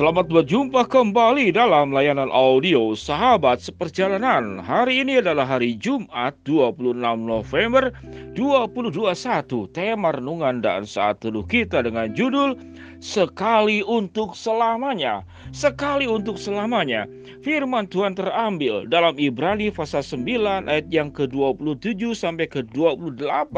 Selamat berjumpa kembali dalam layanan audio Sahabat Seperjalanan. Hari ini adalah hari Jumat 26 November 2021. Tema renungan dan saat teduh kita dengan judul Sekali untuk selamanya. Sekali untuk selamanya. Firman Tuhan terambil dalam Ibrani pasal 9 ayat yang ke-27 sampai ke-28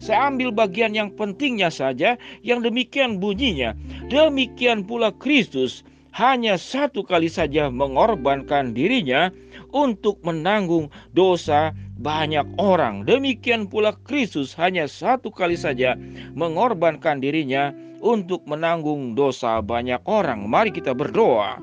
saya ambil bagian yang pentingnya saja, yang demikian bunyinya. Demikian pula Kristus hanya satu kali saja mengorbankan dirinya untuk menanggung dosa banyak orang. Demikian pula Kristus hanya satu kali saja mengorbankan dirinya untuk menanggung dosa banyak orang. Mari kita berdoa.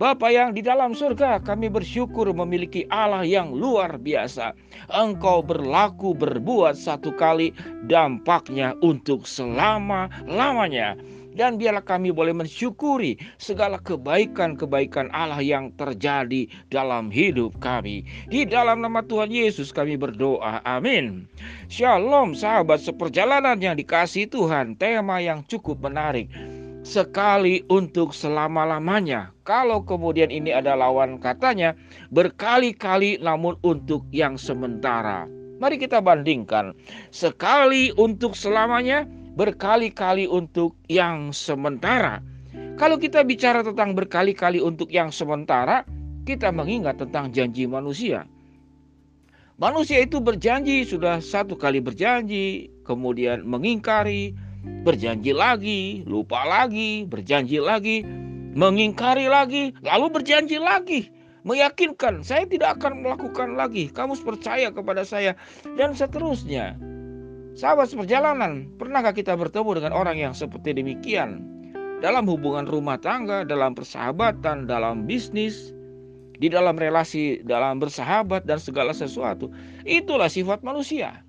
Bapa yang di dalam surga, kami bersyukur memiliki Allah yang luar biasa. Engkau berlaku berbuat satu kali, dampaknya untuk selama-lamanya. Dan biarlah kami boleh mensyukuri segala kebaikan-kebaikan Allah yang terjadi dalam hidup kami. Di dalam nama Tuhan Yesus kami berdoa. Amin. Shalom sahabat seperjalanan yang dikasih Tuhan. Tema yang cukup menarik sekali untuk selama-lamanya. Kalau kemudian ini ada lawan katanya, berkali-kali namun untuk yang sementara. Mari kita bandingkan. Sekali untuk selamanya, berkali-kali untuk yang sementara. Kalau kita bicara tentang berkali-kali untuk yang sementara, kita mengingat tentang janji manusia. Manusia itu berjanji, sudah satu kali berjanji, kemudian mengingkari, berjanji lagi, lupa lagi, berjanji lagi, mengingkari lagi, lalu berjanji lagi, meyakinkan saya tidak akan melakukan lagi, kamu percaya kepada saya, dan seterusnya. Sahabat seperjalanan, pernahkah kita bertemu dengan orang yang seperti demikian? Dalam hubungan rumah tangga, dalam persahabatan, dalam bisnis, di dalam relasi, dalam bersahabat, dan segala sesuatu. Itulah sifat manusia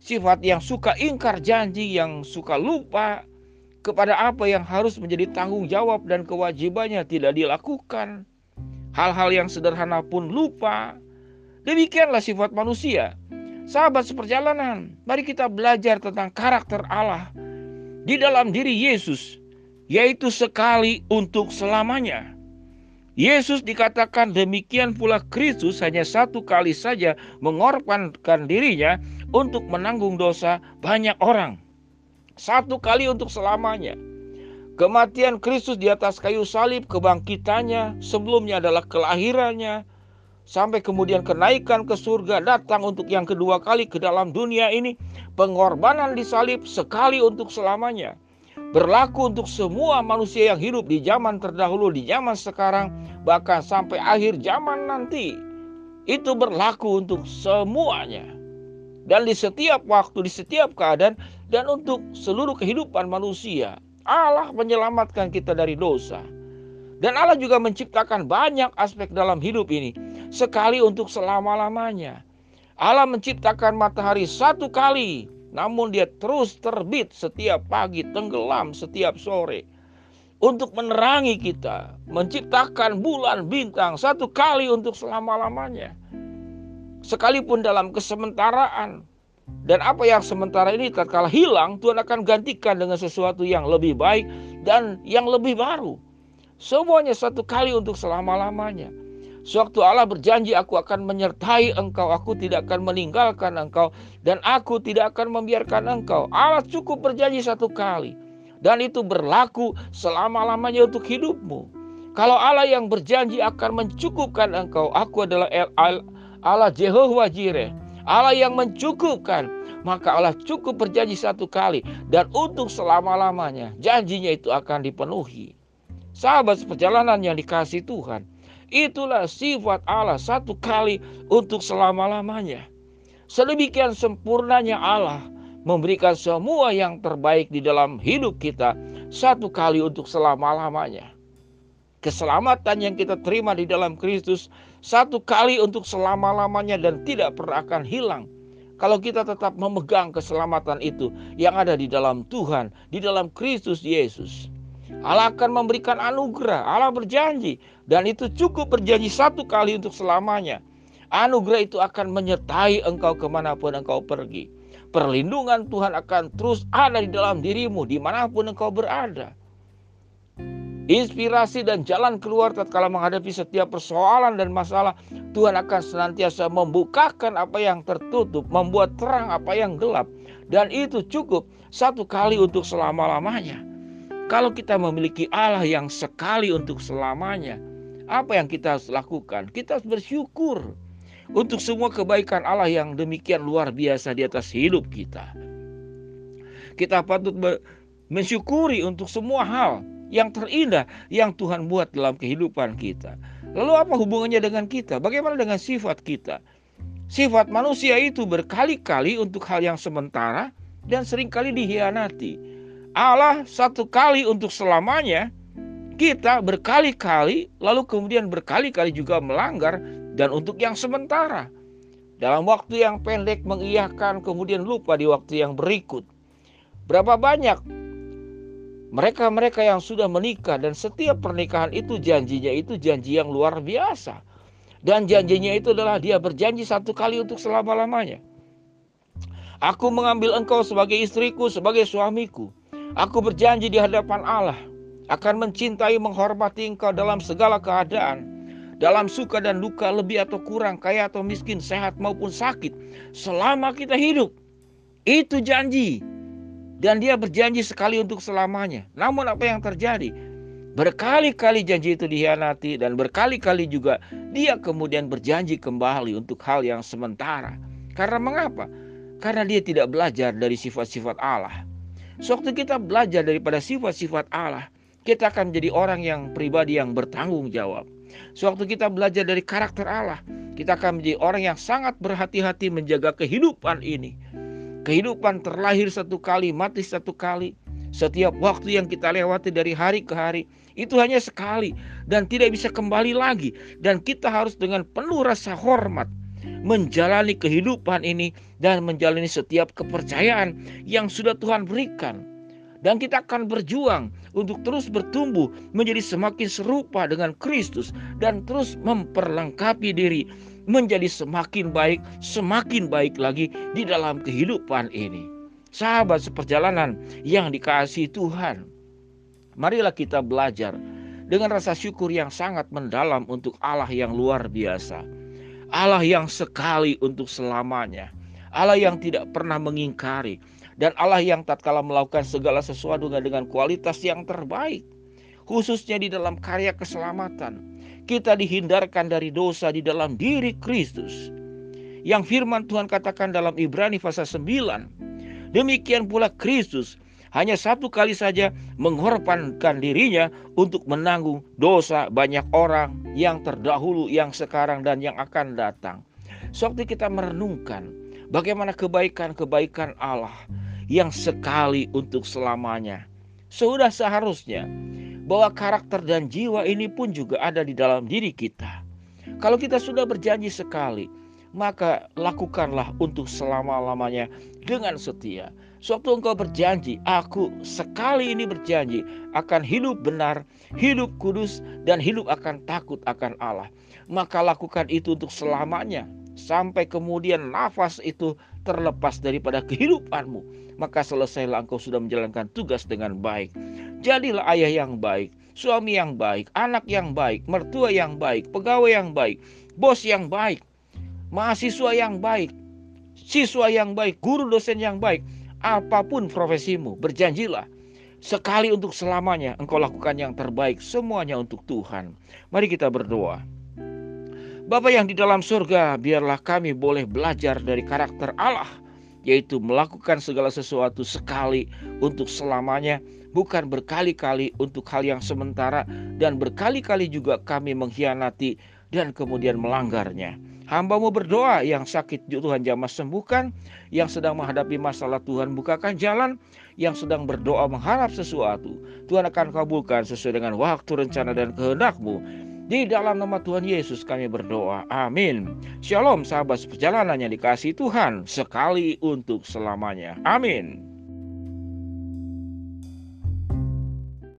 sifat yang suka ingkar janji, yang suka lupa kepada apa yang harus menjadi tanggung jawab dan kewajibannya tidak dilakukan. Hal-hal yang sederhana pun lupa. Demikianlah sifat manusia. Sahabat seperjalanan, mari kita belajar tentang karakter Allah di dalam diri Yesus, yaitu sekali untuk selamanya. Yesus dikatakan demikian pula Kristus hanya satu kali saja mengorbankan dirinya untuk menanggung dosa banyak orang. Satu kali untuk selamanya. Kematian Kristus di atas kayu salib, kebangkitannya, sebelumnya adalah kelahirannya, sampai kemudian kenaikan ke surga, datang untuk yang kedua kali ke dalam dunia ini, pengorbanan di salib sekali untuk selamanya. Berlaku untuk semua manusia yang hidup di zaman terdahulu, di zaman sekarang, bahkan sampai akhir zaman nanti. Itu berlaku untuk semuanya dan di setiap waktu, di setiap keadaan, dan untuk seluruh kehidupan manusia. Allah menyelamatkan kita dari dosa. Dan Allah juga menciptakan banyak aspek dalam hidup ini. Sekali untuk selama-lamanya. Allah menciptakan matahari satu kali. Namun dia terus terbit setiap pagi, tenggelam setiap sore. Untuk menerangi kita. Menciptakan bulan bintang satu kali untuk selama-lamanya sekalipun dalam kesementaraan. Dan apa yang sementara ini tatkala hilang, Tuhan akan gantikan dengan sesuatu yang lebih baik dan yang lebih baru. Semuanya satu kali untuk selama-lamanya. Sewaktu Allah berjanji aku akan menyertai engkau, aku tidak akan meninggalkan engkau, dan aku tidak akan membiarkan engkau. Allah cukup berjanji satu kali. Dan itu berlaku selama-lamanya untuk hidupmu. Kalau Allah yang berjanji akan mencukupkan engkau, aku adalah El, Allah Jehovah Jireh, Allah yang mencukupkan, maka Allah cukup berjanji satu kali dan untuk selama-lamanya janjinya itu akan dipenuhi. Sahabat perjalanan yang dikasih Tuhan, itulah sifat Allah satu kali untuk selama-lamanya. Sedemikian sempurnanya Allah memberikan semua yang terbaik di dalam hidup kita satu kali untuk selama-lamanya. Keselamatan yang kita terima di dalam Kristus satu kali untuk selama-lamanya dan tidak pernah akan hilang. Kalau kita tetap memegang keselamatan itu yang ada di dalam Tuhan, di dalam Kristus Yesus. Allah akan memberikan anugerah, Allah berjanji dan itu cukup berjanji satu kali untuk selamanya. Anugerah itu akan menyertai engkau ke mana pun engkau pergi. Perlindungan Tuhan akan terus ada di dalam dirimu di mana pun engkau berada. Inspirasi dan jalan keluar tatkala menghadapi setiap persoalan dan masalah. Tuhan akan senantiasa membukakan apa yang tertutup, membuat terang apa yang gelap. Dan itu cukup satu kali untuk selama-lamanya. Kalau kita memiliki Allah yang sekali untuk selamanya, apa yang kita harus lakukan? Kita harus bersyukur untuk semua kebaikan Allah yang demikian luar biasa di atas hidup kita. Kita patut mensyukuri untuk semua hal yang terindah yang Tuhan buat dalam kehidupan kita. Lalu apa hubungannya dengan kita? Bagaimana dengan sifat kita? Sifat manusia itu berkali-kali untuk hal yang sementara dan sering kali dihianati. Allah satu kali untuk selamanya, kita berkali-kali lalu kemudian berkali-kali juga melanggar dan untuk yang sementara. Dalam waktu yang pendek mengiyakan kemudian lupa di waktu yang berikut. Berapa banyak mereka-mereka yang sudah menikah dan setiap pernikahan itu janjinya itu janji yang luar biasa. Dan janjinya itu adalah dia berjanji satu kali untuk selama-lamanya. Aku mengambil engkau sebagai istriku, sebagai suamiku. Aku berjanji di hadapan Allah akan mencintai, menghormati engkau dalam segala keadaan. Dalam suka dan duka, lebih atau kurang, kaya atau miskin, sehat maupun sakit. Selama kita hidup. Itu janji dan dia berjanji sekali untuk selamanya. Namun apa yang terjadi? Berkali-kali janji itu dihianati dan berkali-kali juga dia kemudian berjanji kembali untuk hal yang sementara. Karena mengapa? Karena dia tidak belajar dari sifat-sifat Allah. Sewaktu kita belajar daripada sifat-sifat Allah, kita akan menjadi orang yang pribadi yang bertanggung jawab. Sewaktu kita belajar dari karakter Allah, kita akan menjadi orang yang sangat berhati-hati menjaga kehidupan ini Kehidupan terlahir satu kali, mati satu kali. Setiap waktu yang kita lewati dari hari ke hari itu hanya sekali dan tidak bisa kembali lagi dan kita harus dengan penuh rasa hormat menjalani kehidupan ini dan menjalani setiap kepercayaan yang sudah Tuhan berikan. Dan kita akan berjuang untuk terus bertumbuh menjadi semakin serupa dengan Kristus dan terus memperlengkapi diri menjadi semakin baik, semakin baik lagi di dalam kehidupan ini. Sahabat seperjalanan yang dikasih Tuhan, marilah kita belajar dengan rasa syukur yang sangat mendalam untuk Allah yang luar biasa. Allah yang sekali untuk selamanya. Allah yang tidak pernah mengingkari dan Allah yang tatkala melakukan segala sesuatu dengan kualitas yang terbaik khususnya di dalam karya keselamatan kita dihindarkan dari dosa di dalam diri Kristus. Yang firman Tuhan katakan dalam Ibrani pasal 9. Demikian pula Kristus hanya satu kali saja mengorbankan dirinya untuk menanggung dosa banyak orang yang terdahulu, yang sekarang, dan yang akan datang. Sewaktu kita merenungkan bagaimana kebaikan-kebaikan Allah yang sekali untuk selamanya. Sudah seharusnya bahwa karakter dan jiwa ini pun juga ada di dalam diri kita. Kalau kita sudah berjanji sekali, maka lakukanlah untuk selama-lamanya dengan setia. Suatu engkau berjanji, aku sekali ini berjanji akan hidup benar, hidup kudus, dan hidup akan takut akan Allah. Maka lakukan itu untuk selamanya, sampai kemudian nafas itu terlepas daripada kehidupanmu. Maka selesailah engkau sudah menjalankan tugas dengan baik. Jadilah ayah yang baik, suami yang baik, anak yang baik, mertua yang baik, pegawai yang baik, bos yang baik, mahasiswa yang baik, siswa yang baik, guru dosen yang baik, apa pun profesimu, berjanjilah sekali untuk selamanya engkau lakukan yang terbaik semuanya untuk Tuhan. Mari kita berdoa. Bapa yang di dalam surga, biarlah kami boleh belajar dari karakter Allah yaitu melakukan segala sesuatu sekali untuk selamanya, bukan berkali-kali untuk hal yang sementara, dan berkali-kali juga kami mengkhianati dan kemudian melanggarnya. Hambamu berdoa yang sakit Tuhan jamah sembuhkan, yang sedang menghadapi masalah Tuhan bukakan jalan, yang sedang berdoa mengharap sesuatu. Tuhan akan kabulkan sesuai dengan waktu, rencana, dan kehendakmu. Di dalam nama Tuhan Yesus kami berdoa. Amin. Shalom sahabat perjalanan yang dikasih Tuhan sekali untuk selamanya. Amin.